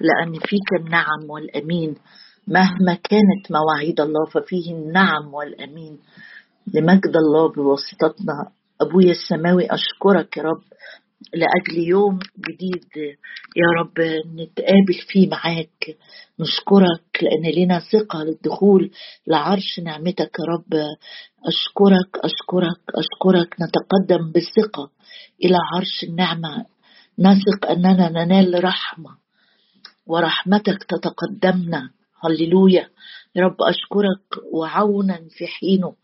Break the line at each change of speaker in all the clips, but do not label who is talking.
لأن فيك النعم والأمين. مهما كانت مواعيد الله ففيه النعم والأمين. لمجد الله بواسطتنا. أبويا السماوي أشكرك يا رب. لأجل يوم جديد يا رب نتقابل فيه معاك. نشكرك لأن لنا ثقة للدخول لعرش نعمتك يا رب. أشكرك أشكرك أشكرك. نتقدم بثقة إلى عرش النعمة. نثق أننا ننال رحمة. ورحمتك تتقدمنا هللويا. يا رب أشكرك وعونا في حينه.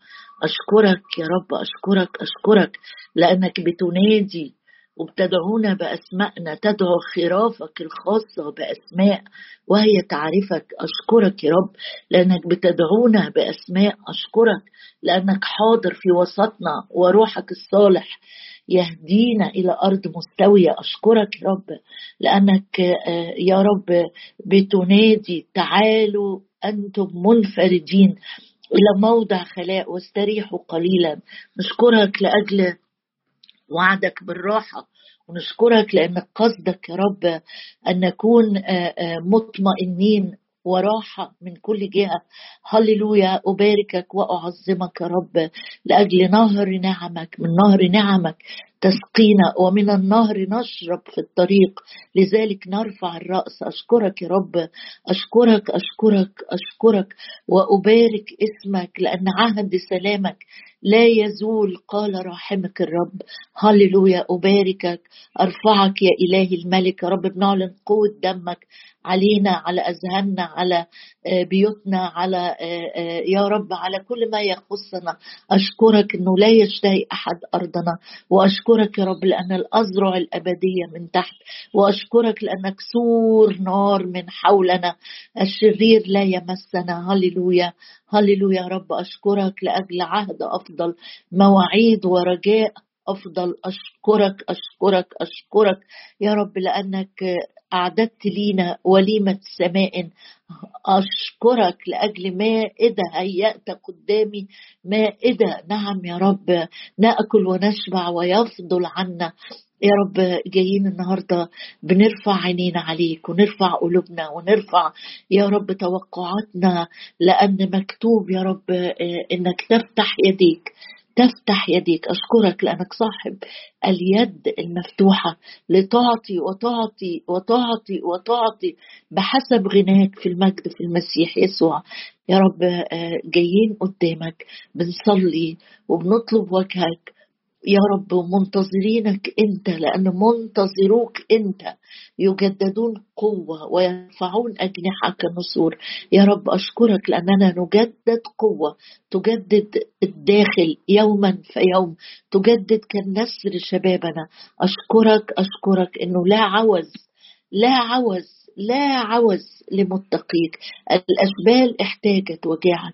أشكرك يا رب أشكرك أشكرك. لأنك بتنادي وبتدعونا بأسمائنا تدعو خرافك الخاصة بأسماء وهي تعرفك. أشكرك يا رب لأنك بتدعونا بأسماء. أشكرك لأنك حاضر في وسطنا وروحك الصالح يهدينا إلى أرض مستوية. أشكرك يا رب لأنك آه، يا رب بتنادي تعالوا أنتم منفردين إلى موضع خلاء واستريحوا قليلا. نشكرك لأجل وعدك بالراحة. ونشكرك لأنك قصدك يا رب أن نكون آه، آه، مطمئنين وراحة من كل جهة. هللويا أباركك وأعظمك يا رب لأجل نهر نعمك من نهر نعمك. تسقينا ومن النهر نشرب في الطريق. لذلك نرفع الرأس. أشكرك يا رب. أشكرك أشكرك أشكرك. وأبارك اسمك لأن عهد سلامك لا يزول. قال راحمك الرب. هللويا. أباركك. أرفعك يا إلهي الملك. يا رب بنعلن قوة دمك علينا على أذهاننا على بيوتنا على آه، آه، يا رب على كل ما يخصنا. أشكرك أنه لا يشتهي أحد أرضنا وأشكرك يا رب لأن الأزرع الأبدية من تحت وأشكرك لأنك سور نار من حولنا. الشرير لا يمسنا. هللويا هللويا يا رب. أشكرك لأجل عهد أفضل مواعيد ورجاء أفضل. أشكرك أشكرك أشكرك يا رب لأنك أعددت لينا وليمة سماء. أشكرك لأجل مائدة هيأت قدامي مائدة نعم يا رب نأكل ونشبع ويفضل عنا. يا رب جايين النهاردة بنرفع عينينا عليك ونرفع قلوبنا ونرفع يا رب توقعاتنا لأن مكتوب يا رب إنك تفتح يديك. تفتح يديك. أشكرك لأنك صاحب اليد المفتوحة لتعطي وتعطي وتعطي وتعطي بحسب غناك في المجد في المسيح يسوع. يا رب آه، جايين قدامك بنصلي وبنطلب وجهك يا رب منتظرينك أنت لأن منتظروك أنت. يجددون قوة ويرفعون أجنحة كالنسور يا رب أشكرك لأننا نجدد قوة. تجدد الداخل يوما فيوم تجدد كالنسر شبابنا. أشكرك أشكرك إنه لا عوز لا عوز لا عوز لمتقيك. الاشبال احتاجت وجاعت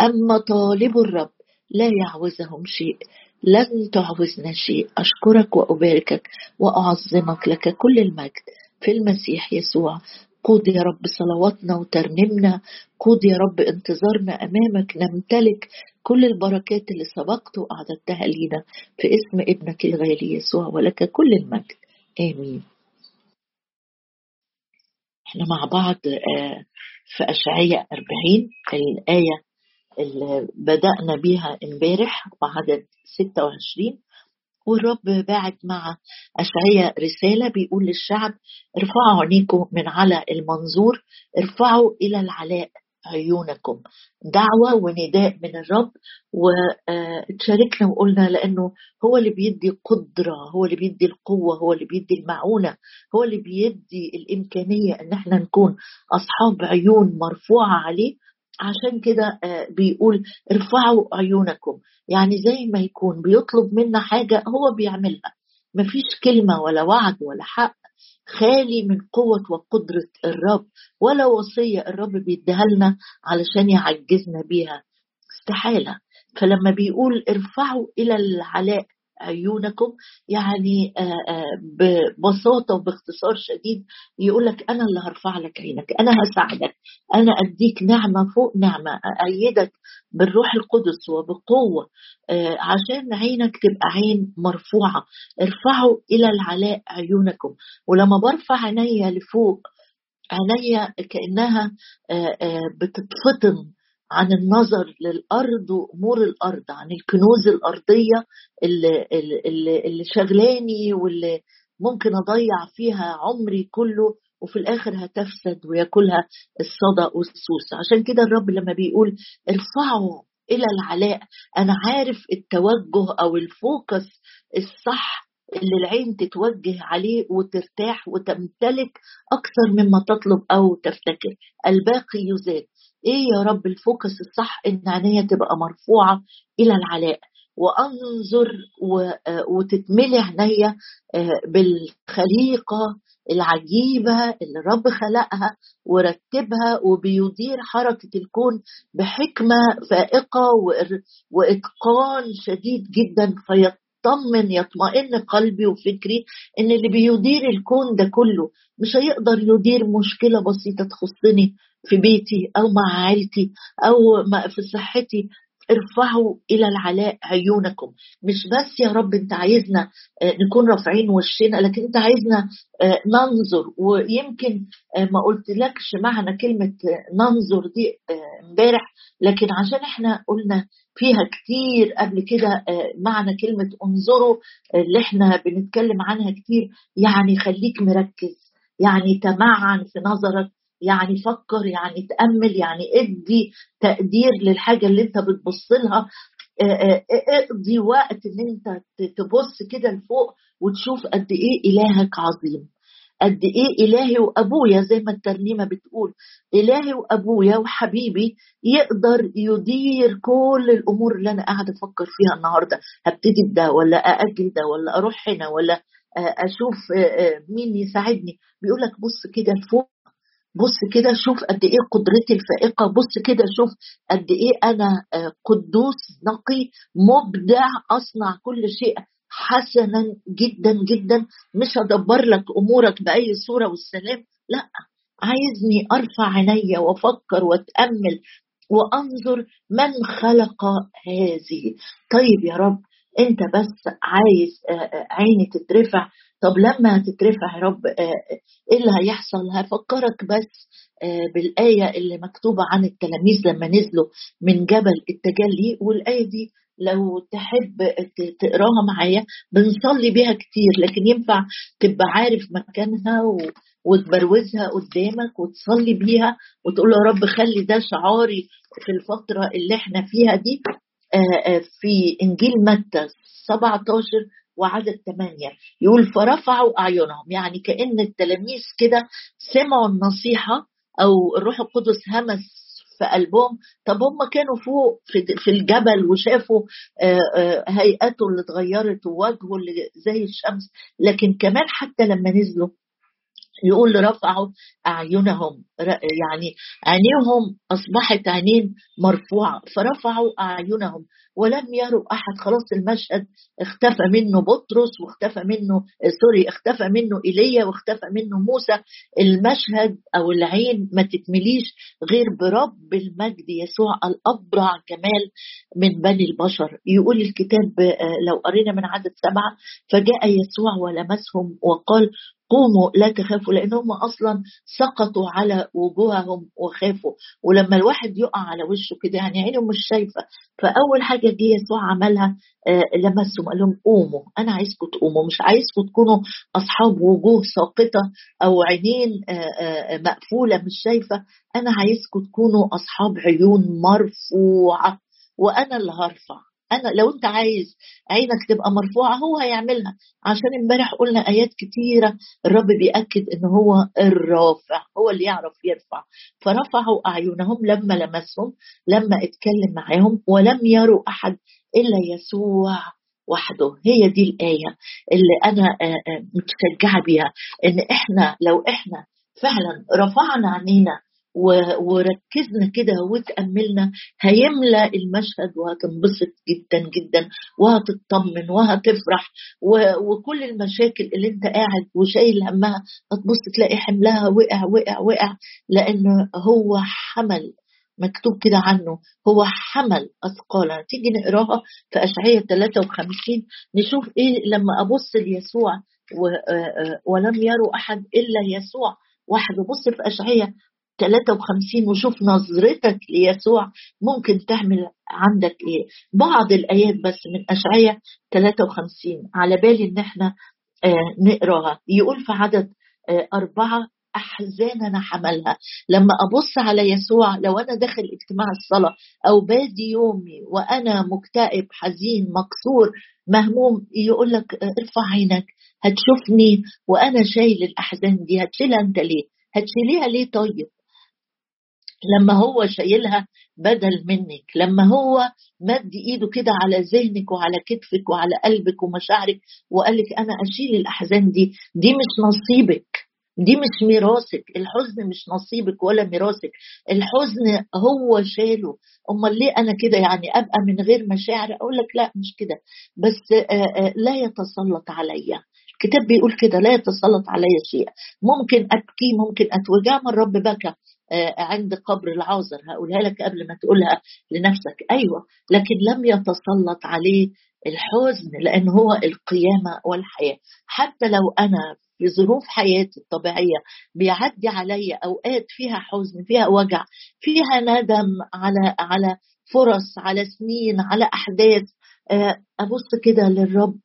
أما طالب الرب لا يعوزهم شيء. لن تعوزنا شيء. أشكرك وأباركك وأعظمك لك كل المجد. في المسيح يسوع قود يا رب صلواتنا وترنمنا. قود يا رب انتظارنا أمامك. نمتلك كل البركات اللي سبقت وأعددتها لينا في اسم ابنك الغالي يسوع ولك كل المجد. آمين. إحنا مع بعض آه، في أشعية 40 الآية اللي بدأنا بيها امبارح وعدد 26 والرب باعت مع أشعية رسالة بيقول للشعب ارفعوا عينيكم من على المنظور ارفعوا إلى العلاء عيونكم. دعوة ونداء من الرب وتشاركنا وقلنا لأنه هو اللي بيدي قدرة هو اللي بيدي القوة هو اللي بيدي المعونة هو اللي بيدي الإمكانية أن إحنا نكون أصحاب عيون مرفوعة عليه عشان كده آه، بيقول ارفعوا عيونكم. يعني زي ما يكون بيطلب منا حاجة هو بيعملها. مفيش كلمة ولا وعد ولا حق خالي من قوة وقدرة الرب ولا وصية الرب بيديها لنا علشان يعجزنا بيها. استحالة. فلما بيقول ارفعوا إلى العلاء عيونكم. يعني آه، آه، ببساطة وباختصار شديد يقول لك أنا اللي هرفع لك عينك أنا هساعدك أنا أديك نعمة فوق نعمة أيدك بالروح القدس وبقوة آه، عشان عينك تبقى عين مرفوعة. ارفعوا إلى العلاء عيونكم. ولما برفع عينيا لفوق عينيا كأنها بتتفطن عن النظر للأرض وأمور الأرض عن الكنوز الأرضية اللي, اللي, اللي شغلاني واللي ممكن أضيع فيها عمري كله وفي الآخر هتفسد وياكلها الصدى والسوس. عشان كده الرب لما بيقول ارفعوا إلى العلاء أنا عارف التوجه أو ال focus الصح اللي العين تتوجه عليه وترتاح وتمتلك أكثر مما تطلب أو تفتكر الباقي يزاد. إيه يا رب ال focus الصح إن عينيا تبقى مرفوعة إلى العلاء؟ وأنظر وتتملي عينيا آه، بالخليقة العجيبة اللي الرب خلقها ورتبها وبيدير حركة الكون بحكمة فائقة وإتقان شديد جدا. فيطمن يطمئن قلبي وفكري إن اللي بيدير الكون ده كله مش هيقدر يدير مشكلة بسيطة تخصني. في بيتي أو مع عائلتي أو في صحتي ارفعوا إلى العلاء عيونكم. مش بس يا رب أنت عايزنا آه، نكون رافعين وشنا لكن أنت عايزنا آه، ننظر. ويمكن آه، ما قلتلكش معنى كلمة ننظر دي امبارح لكن عشان إحنا قلنا فيها كتير قبل كده معنى كلمة انظروا اللي إحنا بنتكلم عنها كتير يعني خليك مركز يعني تمعن في نظرك يعني فكر يعني تأمل يعني ادي تقدير للحاجة اللي انت بتبص لها. اقضي وقت ان انت تبص كده لفوق وتشوف قد إيه إلهك عظيم. قد إيه إلهي وأبويا زي ما الترنيمة بتقول إلهي وأبويا وحبيبي يقدر يدير كل الأمور اللي أنا قاعدة أفكر فيها النهارده. هبتدي بده ولا أأجل ده ولا أروح هنا ولا أشوف مين يساعدني؟ بيقول لك بص كده لفوق بص كده شوف قد إيه قدرتي الفائقة بص كده شوف قد إيه أنا آه، قدوس نقي مبدع أصنع كل شيء حسنا جدا جدا. مش هدبر لك أمورك بأي صورة والسلام لا عايزني أرفع عيني وأفكر وأتأمل وأنظر من خلق هذه. طيب يا رب انت بس عايز آه، آه، عيني تترفع. طب لما تترفع يا رب آه، إيه اللي هيحصل؟ هفكرك بس بالآية اللي مكتوبة عن التلاميذ لما نزلوا من جبل التجلي والآية دي لو تحب تقراها معايا. بنصلي بيها كتير لكن ينفع تبقى عارف مكانها وتبروزها قدامك وتصلي بيها وتقول يا رب خلي ده شعاري في الفترة اللي إحنا فيها دي. في إنجيل متى؟ 17 وعدد 8 يقول فرفعوا أعينهم. يعني كأن التلاميذ كده سمعوا النصيحة أو الروح القدس همس في قلبهم. طب هم كانوا فوق في الجبل وشافوا آه، هيئته اللي اتغيرت ووجهه اللي زي الشمس. لكن كمان حتى لما نزلوا يقول رفعوا أعينهم يعني عينيهم أصبحت عينين مرفوعة فرفعوا أعينهم. ولم يروا أحد خلاص المشهد اختفى منه بطرس واختفى منه سوري اختفى منه إيليا واختفى منه موسى. المشهد أو العين ما تتمليش غير برب المجد يسوع الأبرع كمال من بني البشر. يقول الكتاب آه، لو قرينا من عدد سبعة فجاء يسوع ولمسهم وقال قوموا لا تخافوا لانهم أصلا سقطوا على وجوههم وخافوا. ولما الواحد يقع على وشه كده يعني عينه مش شايفة فأول حاجة جه يسوع عملها آه لمسهم قال لهم قوموا أنا عايزكم تقوموا مش عايزكم تكونوا أصحاب وجوه ساقطة أو عينين آه آه مقفولة مش شايفة. أنا عايزكم تكونوا أصحاب عيون مرفوعة وأنا اللي هرفع. أنا لو أنت عايز عينك تبقى مرفوعة هو هيعملها. عشان امبارح قلنا آيات كتيرة الرب بيأكد إن هو الرافع هو اللي يعرف يرفع. فرفعوا أعينهم لما لمسهم لما اتكلم معاهم ولم يروا أحد إلا يسوع وحده. هي دي الآية اللي أنا متشجعة بيها إن إحنا لو إحنا فعلا رفعنا عينينا وركزنا كده وتأملنا هيملى المشهد وهتنبسط جدا جدا وهتطمن وهتفرح وكل المشاكل اللي انت قاعد وشايل همها هتبص تلاقي حملها وقع وقع وقع لأن هو حمل مكتوب كده عنه هو حمل أثقالا. تيجي نقراها في أشعية 53 نشوف إيه لما أبص ليسوع ولم يروا أحد إلا يسوع. واحد وبص في أشعية 53 وشوف نظرتك ليسوع ممكن تعمل عندك إيه. بعض الآيات بس من اشعياء 53 على بالي إن إحنا آه نقراها. يقول في عدد آه أربعة أحزاننا حملها. لما أبص على يسوع لو أنا داخل اجتماع الصلاة أو بادي يومي وأنا مكتئب حزين مكسور مهموم يقول لك ارفع عينك هتشوفني وأنا شايل الأحزان دي هتشيلها أنت ليه؟ هتشيليها ليه طيب؟ لما هو شايلها بدل منك لما هو مد إيده كده على ذهنك وعلى كتفك وعلى قلبك ومشاعرك وقال لك أنا أشيل الأحزان دي دي مش نصيبك دي مش ميراثك الحزن مش نصيبك ولا ميراثك الحزن هو شاله أمال ليه أنا كده يعني أبقى من غير مشاعر؟ أقول لك لا مش كده. بس لا يتسلط عليا الكتاب بيقول كده لا يتسلط علي شيء ممكن أبكي ممكن أتوجع من الرب بكى. عند قبر العازر هقولها لك قبل ما تقولها لنفسك. أيوه لكن لم يتسلط عليه الحزن لأن هو القيامة والحياة. حتى لو أنا في ظروف حياتي الطبيعية بيعدي عليا أوقات فيها حزن فيها وجع فيها ندم على على فرص على سنين على أحداث أبص كده للرب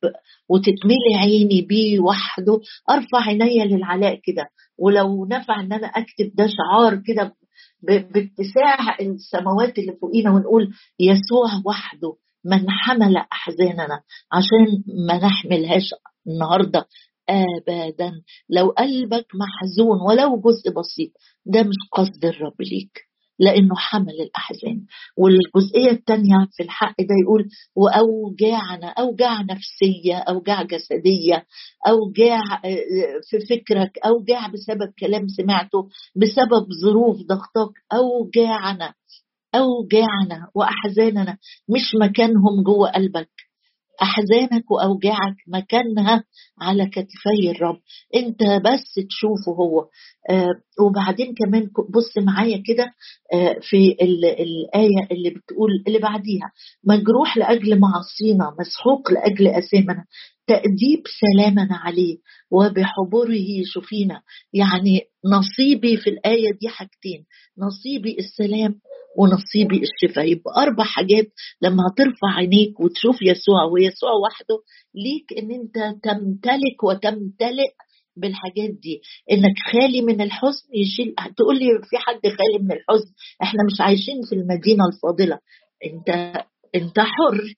وتتملي عيني بيه وحده أرفع عينيا للعلاء كده. ولو نفع إن أنا أكتب ده شعار كده باتساع السماوات اللي فوقينا ونقول يسوع وحده من حمل أحزاننا عشان ما نحملهاش النهارده ابدا. لو قلبك محزون ولو جزء بسيط ده مش قصد الرب ليك. لأنه حمل الأحزان. والجزئية الثانية في الحق ده يقول واوجاعنا اوجاع نفسية اوجاع جسدية اوجاع في فكرك اوجاع بسبب كلام سمعته بسبب ظروف ضغطك اوجاعنا اوجاعنا وأحزاننا مش مكانهم جوه قلبك. أحزانك وأوجاعك مكانها على كتفي الرب. انت بس تشوفه هو. آه وبعدين كمان بص معايا كده آه في الآية اللي بتقول اللي بعديها. مجروح لأجل معاصينا مسحوق لأجل أثامنا. تأديب سلامنا عليه وبحبره شفينا. يعني نصيبي في الآية دي حاجتين. نصيبي السلام ونصيبي الشفاء. يبقى أربع حاجات لما هترفع عينيك وتشوف يسوع ويسوع وحده ليك إن أنت تمتلك وتمتلئ بالحاجات دي. إنك خالي من الحزن يشيل تقول لي في حد خالي من الحزن؟ إحنا مش عايشين في المدينة الفاضلة. أنت أنت حر.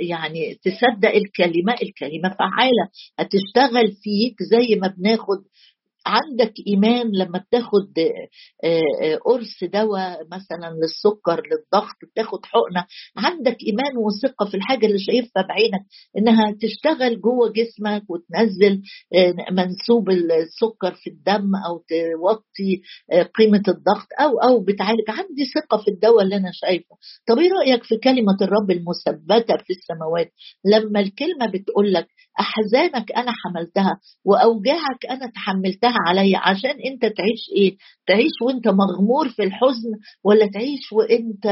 يعني تصدق الكلمة الكلمة فعالة. هتشتغل فيك زي ما بناخد عندك إيمان لما بتاخد قرص دواء مثلا للسكر للضغط بتاخد حقنة عندك إيمان وثقة في الحاجة اللي شايفها بعينك إنها تشتغل جوه جسمك وتنزل منسوب السكر في الدم أو توطي قيمة الضغط أو أو بتعالج. عندي ثقة في الدواء اللي أنا شايفه. طب إيه رأيك في كلمة الرب المثبتة في السماوات؟ لما الكلمة بتقول لك أحزانك أنا حملتها وأوجاعك أنا تحملتها عليا عشان انت تعيش إيه؟ تعيش وانت مغمور في الحزن ولا تعيش وانت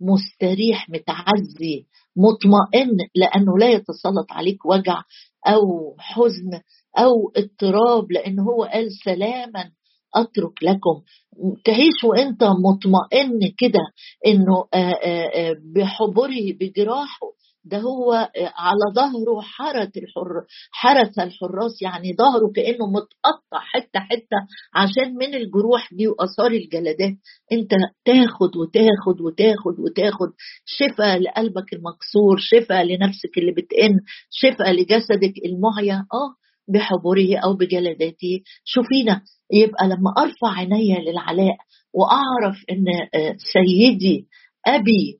مستريح متعزي مطمئن لأنه لا يتسلط عليك وجع أو حزن أو اضطراب لأن هو قال سلاما أترك لكم. تعيش وانت مطمئن كده إنه بحبره بجراحه ده هو على ظهره حرت الحر حرس الحراس يعني ظهره كأنه متقطع حتة حتة عشان من الجروح دي وآثار الجلدات انت تاخد وتاخد وتاخد وتاخد شفاء لقلبك المكسور شفاء لنفسك اللي بتئن شفاء لجسدك المعيا آه بحبره أو بجلداته شوفينا يبقى لما أرفع عيني للعلاء وأعرف إن سيدي أبي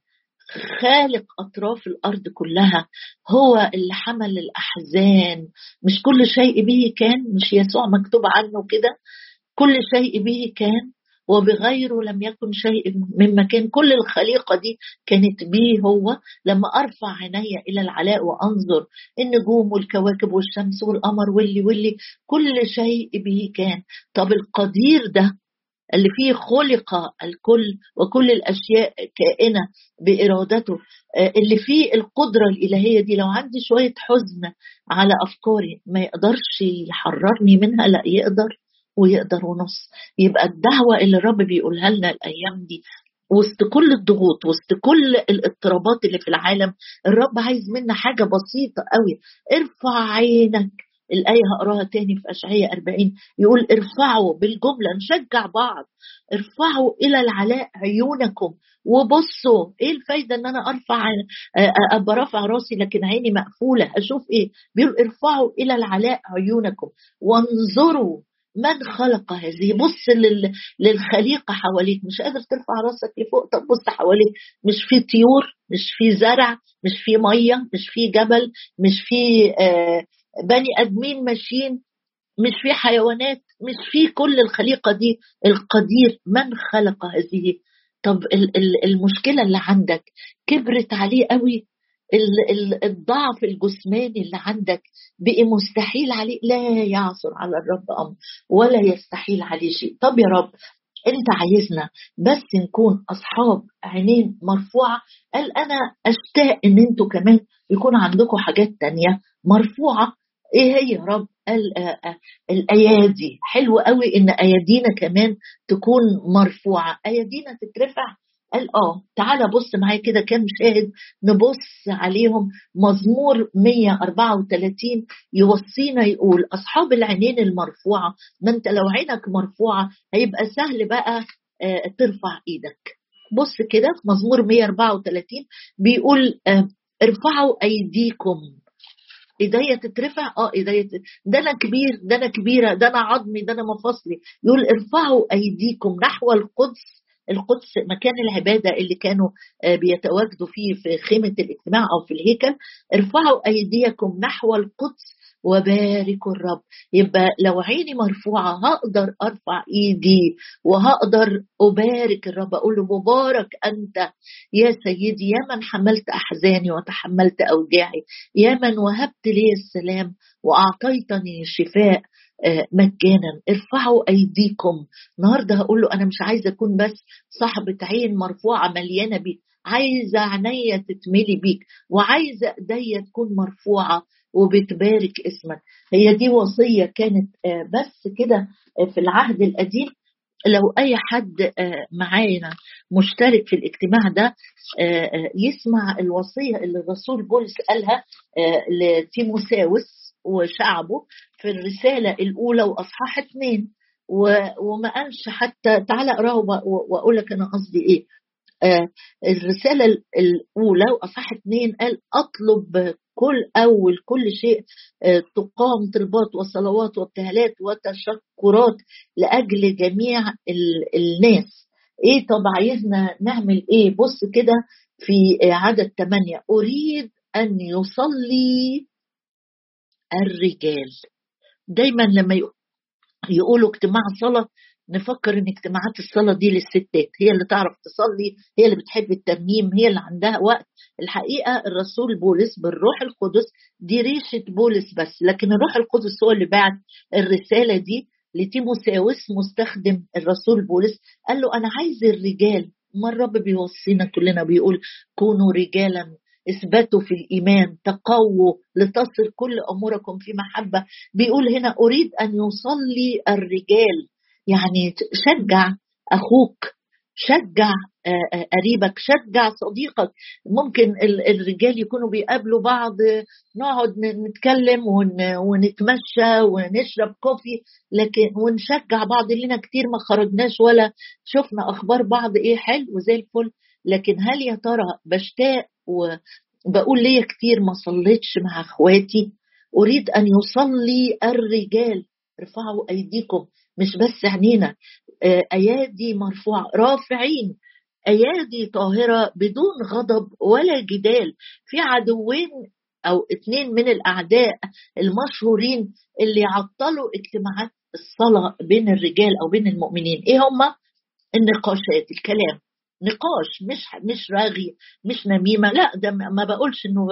خالق أطراف الأرض كلها هو اللي حمل الأحزان. مش كل شيء به كان مش يسوع مكتوب عنه كده. كل شيء به كان وبغيره لم يكن شيء مما كان. كل الخليقة دي كانت بيه هو. لما أرفع عيني إلى العلاء وأنظر النجوم والكواكب والشمس والقمر واللي واللي كل شيء به كان. طب القدير ده اللي فيه خلق الكل وكل الأشياء كائنة بإرادته اللي فيه القدرة الإلهية دي لو عندي شوية حزن على أفكاري ما يقدرش يحررني منها لا يقدر ويقدر ونص. يبقى الدعوة اللي الرب بيقولها لنا الأيام دي وسط كل الضغوط وسط كل الاضطرابات اللي في العالم الرب عايز منا حاجة بسيطة قوي. ارفع عينك الآية هقراها تاني في أشعية 40 يقول ارفعوا بالجملة نشجع بعض ارفعوا إلى العلاء عيونكم وبصوا. إيه الفايدة إن أنا أرفع أبقى رافع راسي لكن عيني مقفولة؟ أشوف إيه؟ بيقول ارفعوا إلى العلاء عيونكم وانظروا من خلق هذه. بص لل... للخليقة حواليك مش قادر ترفع راسك لفوق طب بص حواليك مش في طيور مش في زرع مش في مية مش في جبل مش في آه بني آدمين ماشيين مش في حيوانات مش في كل الخليقة دي. القدير من خلق هذه؟ طب المشكلة اللي عندك كبرت عليه قوي؟ الضعف الجسماني اللي عندك بقي مستحيل عليه؟ لا يعثر على الرب أمر ولا يستحيل عليه شيء. طب يا رب أنت عايزنا بس نكون أصحاب عينين مرفوعة. قال أنا أشتاق إن أنتوا كمان يكون عندكم حاجات تانية مرفوعة إيه هي يا رب؟ الأيادي. حلو قوي إن أيادينا كمان تكون مرفوعة. أيادينا تترفع. قال آه تعالى بص معايا كده كام شاهد نبص عليهم. مزمور 134 يوصينا يقول أصحاب العينين المرفوعة ما أنت لو عينك مرفوعة هيبقى سهل بقى ترفع إيدك. بص كده مزمور 134 بيقول ارفعوا أيديكم. إيديا تترفع؟ آه إيديا ده أنا كبير ده أنا كبيرة ده أنا عظمي ده أنا مفاصلي يقول ارفعوا أيديكم نحو القدس القدس مكان العبادة اللي كانوا بيتواجدوا فيه في خيمة الاجتماع أو في الهيكل. ارفعوا أيديكم نحو القدس وباركوا الرب. يبقى لو عيني مرفوعة هقدر أرفع إيدي وهقدر أبارك الرب. أقول له مبارك أنت يا سيدي. يا من حملت أحزاني وتحملت أوجاعي. يا من وهبت لي السلام وأعطيتني شفاء مجانا. ارفعوا أيديكم. النهارده هقول له أنا مش عايزة أكون بس صاحبة عين مرفوعة مليانة بيك. عايزة عينيا تتملي بيك. وعايزة إيديا تكون مرفوعة. وبتبارك اسمك. هي دي وصية كانت بس كده في العهد القديم. لو أي حد معانا مشترك في الاجتماع ده يسمع الوصية اللي الرسول بولس قالها لتيموساوس وشعبه في الرسالة الأولى وأصحاح اثنين. وما قالش حتى تعالى أقرأه وأقول لك أنا قصدي إيه. آه الرسالة الأولى وأصح اثنين قال أطلب كل أول كل شيء آه تقام طلبات وصلوات وابتهالات وتشكرات لأجل جميع الناس. إيه طب عايزنا نعمل إيه؟ بص كده في عدد ثمانية أريد أن يصلي الرجال. دايما لما يقولوا اجتماع صلاة نفكر إن اجتماعات الصلاة دي للستات هي اللي تعرف تصلي هي اللي بتحب الترنيم هي اللي عندها وقت. الحقيقة الرسول بولس بالروح القدس دي ريشه بولس بس لكن الروح القدس هو اللي بعت الرسالة دي لتيموساوس مستخدم الرسول بولس. قال له أنا عايز الرجال. ما الرب بيوصينا كلنا بيقول كونوا رجالا اثبتوا في الإيمان تقووا لتصل كل أموركم في محبة. بيقول هنا أريد أن يصلي الرجال. يعني شجع أخوك شجع قريبك شجع صديقك. ممكن الرجال يكونوا بيقابلوا بعض نقعد نتكلم ونتمشى ونشرب كوفي لكن ونشجع بعض. لنا كتير ما خرجناش ولا شفنا أخبار بعض. إيه حلو زي الفل. لكن هل يا ترى بشتاق وبقول ليا كتير ما صليتش مع أخواتي؟ أريد أن يصلي الرجال. ارفعوا أيديكم. مش بس عينينا. أيادي مرفوعة رافعين. أيادي طاهرة بدون غضب ولا جدال. في عدوين أو اتنين من الأعداء المشهورين اللي عطلوا اجتماعات الصلاة بين الرجال أو بين المؤمنين. إيه هما النقاشات الكلام. نقاش مش مش رغي مش نميمة. لا ده ما بقولش إنه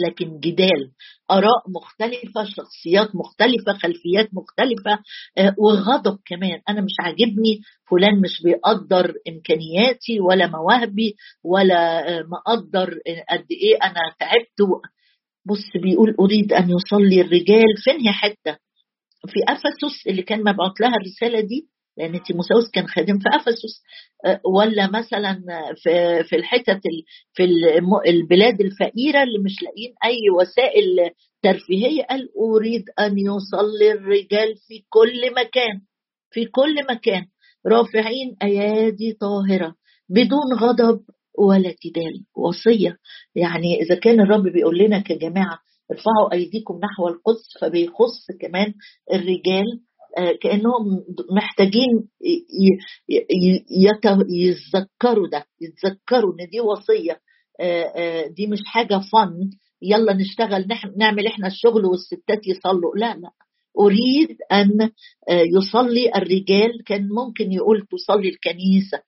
لكن جدال آراء مختلفة شخصيات مختلفة خلفيات مختلفة وغضب كمان. أنا مش عاجبني فلان مش بيقدر إمكانياتي ولا مواهبي ولا مقدر قد إيه أنا تعبت. بص بيقول أريد أن يصلي الرجال. فين هي حتة؟ في أفسس اللي كان مبعوث لها الرسالة دي؟ لأن تيموساوس كان خادم في أفسس. آه، ولا مثلا في في الحتت في البلاد الفقيرة اللي مش لاقيين أي وسائل ترفيهية. قال أريد أن يصلي الرجال في كل مكان في كل مكان. رافعين أيادي طاهرة بدون غضب ولا جدال وصية. يعني إذا كان الرب بيقول لنا كجماعة ارفعوا أيديكم نحو القدس. فبيخص كمان الرجال كأنهم محتاجين يتذكروا ده يتذكروا إن دي وصية آه، آه، دي مش حاجة فن يلا نشتغل نعمل إحنا الشغل والستات يصلوا. لا لا. أريد أن يصلي الرجال كان ممكن يقول تصلي الكنيسة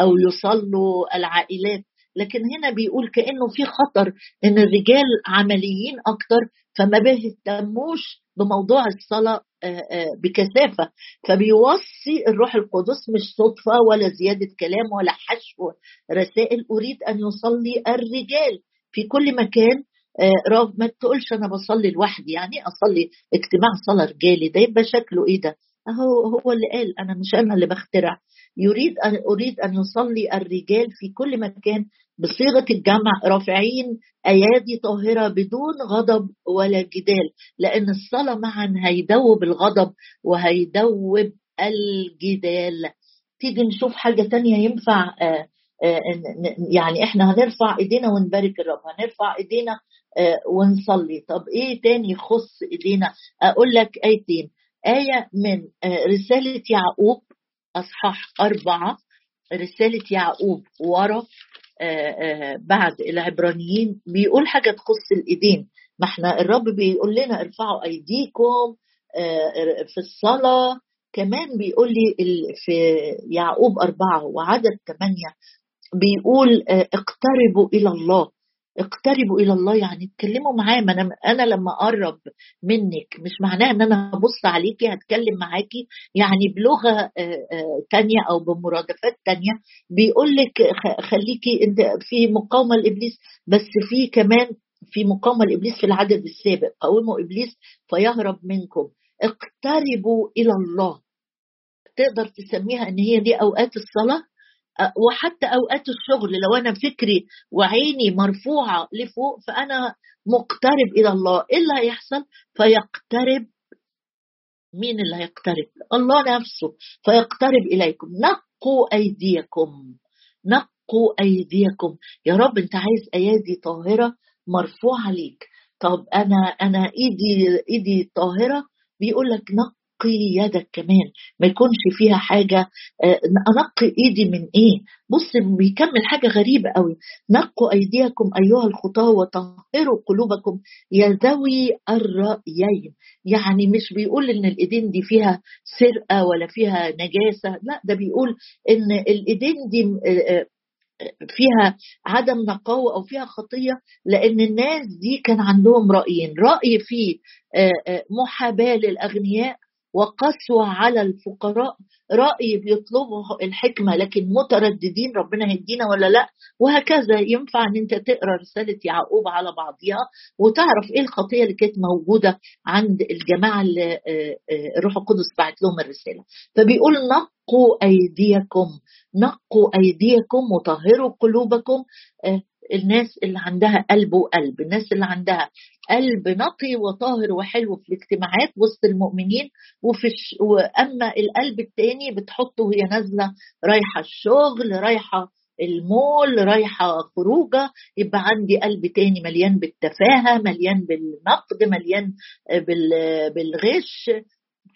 أو يصلوا العائلات لكن هنا بيقول كأنه في خطر إن الرجال عمليين أكتر فما بيهتموش بموضوع الصلاة آه، آه، بكثافة فبيوصي الروح القدس مش صدفة ولا زيادة كلام ولا حشو رسائل. أريد أن يصلي الرجال في كل مكان آه، ما تقولش أنا بصلي لوحدي يعني أصلي اجتماع صلاة رجالي ده يبقى شكله إيه ده؟ هو هو اللي قال أنا مش أنا اللي بخترع. يريد أن أريد أن يصلي الرجال في كل مكان بصيغة الجمع رافعين أيادي طاهرة بدون غضب ولا جدال لأن الصلاة معا هيدوب الغضب وهيدوب الجدال. تيجي نشوف حاجة تانية ينفع آه، آه، يعني إحنا هنرفع إيدينا ونبارك الرب هنرفع إيدينا آه، ونصلي. طب إيه تاني يخص إيدينا؟ أقول لك آيتين. آية من رسالة يعقوب أصحاح أربعة رسالة يعقوب ورا آه، آه، بعد العبرانيين بيقول حاجة تخص الإيدين. ما إحنا الرب بيقول لنا ارفعوا أيديكم آه، في الصلاة. كمان بيقول لي في يعقوب أربعة وعدد ثمانية بيقول اقتربوا إلى الله. اقتربوا إلى الله يعني اتكلموا معاه. ما أنا أنا لما أقرب منك مش معناه إن أنا هبص عليكي هتكلم معاكي يعني بلغة تانية أو بمرادفات تانية. بيقول لك خليكي إنت في مقاومة لإبليس بس في كمان في مقاومة لإبليس في العدد السابق. قاوموا إبليس فيهرب منكم. اقتربوا إلى الله. تقدر تسميها إن هي دي أوقات الصلاة؟ وحتى أوقات الشغل لو أنا فكري وعيني مرفوعة لفوق فأنا مقترب إلى الله. إيه اللي هيحصل؟ فيقترب. مين اللي هيقترب؟ الله نفسه. فيقترب إليكم. نقوا أيديكم. نقوا أيديكم. يا رب أنت عايز أيادي طاهرة مرفوعة ليك. طب أنا أنا إيدي إيدي طاهرة؟ بيقول لك نق انقي يدك كمان ما يكونش فيها حاجة آه، انقي ايدي من إيه؟ بص بيكمل حاجة غريبة قوي. نقوا أيديكم أيها الخطاة وطهروا قلوبكم يا ذوي الرأيين. يعني مش بيقول إن الإيدين دي فيها سرقة ولا فيها نجاسة لا ده بيقول إن الإيدين دي آه، آه، فيها عدم نقاوة أو فيها خطية لأن الناس دي كان عندهم رأيين. رأي فيه محاباة للأغنياء وقسوة على الفقراء. رأي بيطلبوا الحكمة لكن مترددين ربنا هيدينا ولا لأ؟ وهكذا ينفع إن أنت تقرأ رسالة يعقوب على بعضها وتعرف إيه الخطية اللي كانت موجودة عند الجماعة اللي آه، آه، الروح القدس بعت لهم الرسالة. فبيقول نقوا أيديكم نقوا أيديكم وطهروا قلوبكم آه، الناس اللي عندها قلب وقلب الناس اللي عندها قلب نقي وطاهر وحلو في الاجتماعات وسط المؤمنين وفي الش... وأما القلب التاني بتحطه وهي نازلة رايحة الشغل رايحة المول رايحة خروجة يبقى عندي قلب تاني مليان بالتفاهة مليان بالنقد مليان بال... بالغش.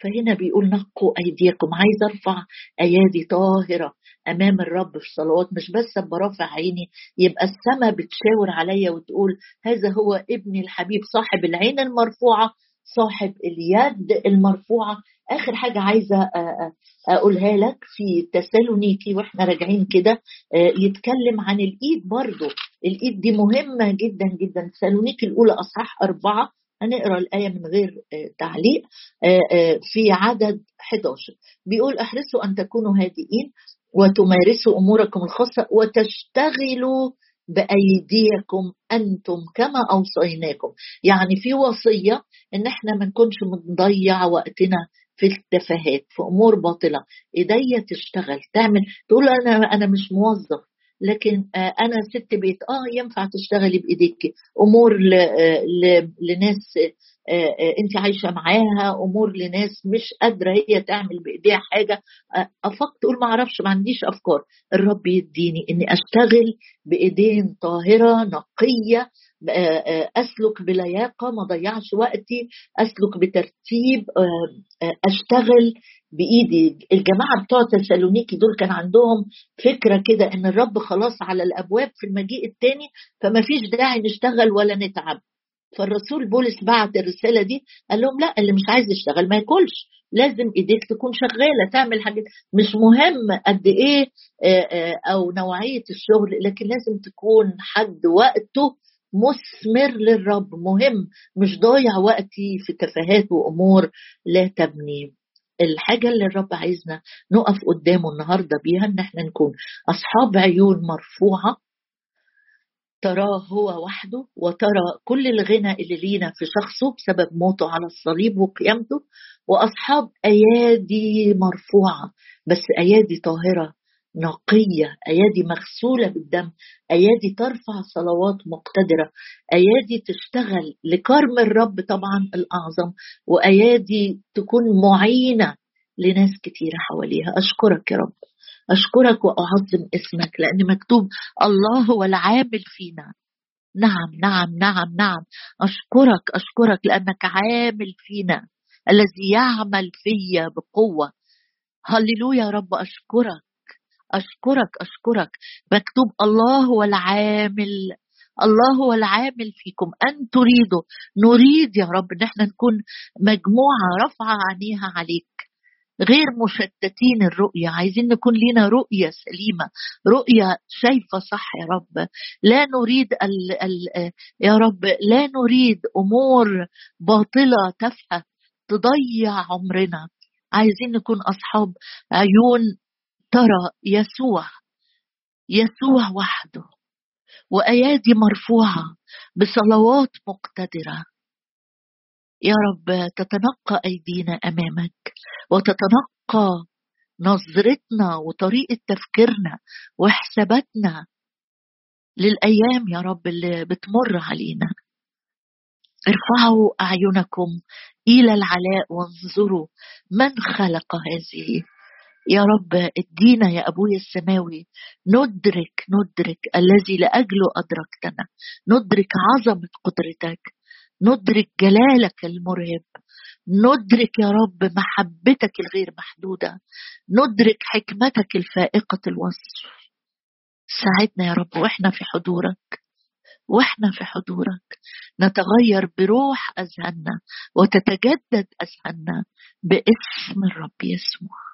فهنا بيقول نقوا أيديكم عايز أرفع أيادي طاهرة. أمام الرب في صلوات مش بس برافع عيني يبقى السماء بتشاور عليا وتقول هذا هو ابني الحبيب صاحب العين المرفوعة صاحب اليد المرفوعة. آخر حاجة عايزة أقولها لك في تسالونيكي وإحنا راجعين كده يتكلم عن الإيد برضو. الإيد دي مهمة جدا جدا. تسالونيكي الأولى أصحاح أربعة هنقرأ الآية من غير تعليق في عدد 11 بيقول أحرصوا أن تكونوا هادئين. وتمارسوا أموركم الخاصة وتشتغلوا بأيديكم أنتم كما أوصيناكم. يعني في وصية إن إحنا ما نكونش بنضيع وقتنا في التفاهات في أمور باطلة. إيديا تشتغل تعمل. تقول أنا أنا مش موظف. لكن آه، أنا ست بيت آه ينفع تشتغلي بإيديك. أمور آه، لناس آه، انت عايشة معاها أمور لناس مش قادرة هي تعمل بإيديها حاجة. أفكر تقول ما أعرفش ما عنديش أفكار. الرب يديني إني أشتغل بإيدين طاهرة نقية أسلك بلياقه ما ضيعش وقتي. أسلك بترتيب أشتغل بإيدي. الجماعة بتوع تسالونيكي دول كان عندهم فكرة كده إن الرب خلاص على الأبواب في المجيء الثاني فما فيش داعي نشتغل ولا نتعب. فالرسول بولس بعت الرسالة دي قال لهم لا اللي مش عايز يشتغل ما ياكلش. لازم إيديك تكون شغالة تعمل حاجات مش مهم قد إيه أو نوعية الشغل لكن لازم تكون حد وقته مثمر للرب مهم مش ضايع وقتي في تفاهات وأمور لا تبني. الحاجة اللي الرب عايزنا نقف قدامه النهارده بيها إن إحنا نكون أصحاب عيون مرفوعة تراه هو وحده وترى كل الغنى اللي لينا في شخصه بسبب موته على الصليب وقيامته وأصحاب أيادي مرفوعة بس أيادي طاهرة نقية أيادي مغسولة بالدم أيادي ترفع صلوات مقتدرة أيادي تشتغل لكرم الرب طبعا الأعظم وأيادي تكون معينة لناس كتيرة حواليها. أشكرك يا رب. أشكرك وأعظم اسمك لأن مكتوب الله هو العامل فينا. نعم نعم نعم نعم. أشكرك أشكرك لأنك عامل فينا الذي يعمل فيا بقوة. هللويا يا رب أشكرك. أشكرك أشكرك. مكتوب الله هو العامل الله هو العامل فيكم. أن تريدوا. نريد يا رب إن إحنا نكون مجموعة رفع عينيها عليك. غير مشتتين الرؤية. عايزين نكون لنا رؤية سليمة. رؤية شايفة صح يا رب. لا نريد ال ال يا رب لا نريد أمور باطلة تافهة تضيع عمرنا. عايزين نكون أصحاب عيون ترى يسوع يسوع وحده وأيادي مرفوعة بصلوات مقتدرة. يا رب تتنقى أيدينا أمامك وتتنقى نظرتنا وطريقة تفكيرنا وحساباتنا للأيام يا رب اللي بتمر علينا. ارفعوا أعينكم إلى العلاء وانظروا من خلق هذه. يا رب ادينا يا أبويا السماوي ندرك ندرك الذي لاجله أدركتنا ندرك عظمة قدرتك ندرك جلالك المرهب ندرك يا رب محبتك الغير محدودة ندرك حكمتك الفائقة الوصف. ساعدنا يا رب وإحنا في حضورك وإحنا في حضورك. نتغير بروح أذهاننا وتتجدد أذهاننا باسم الرب يسوع.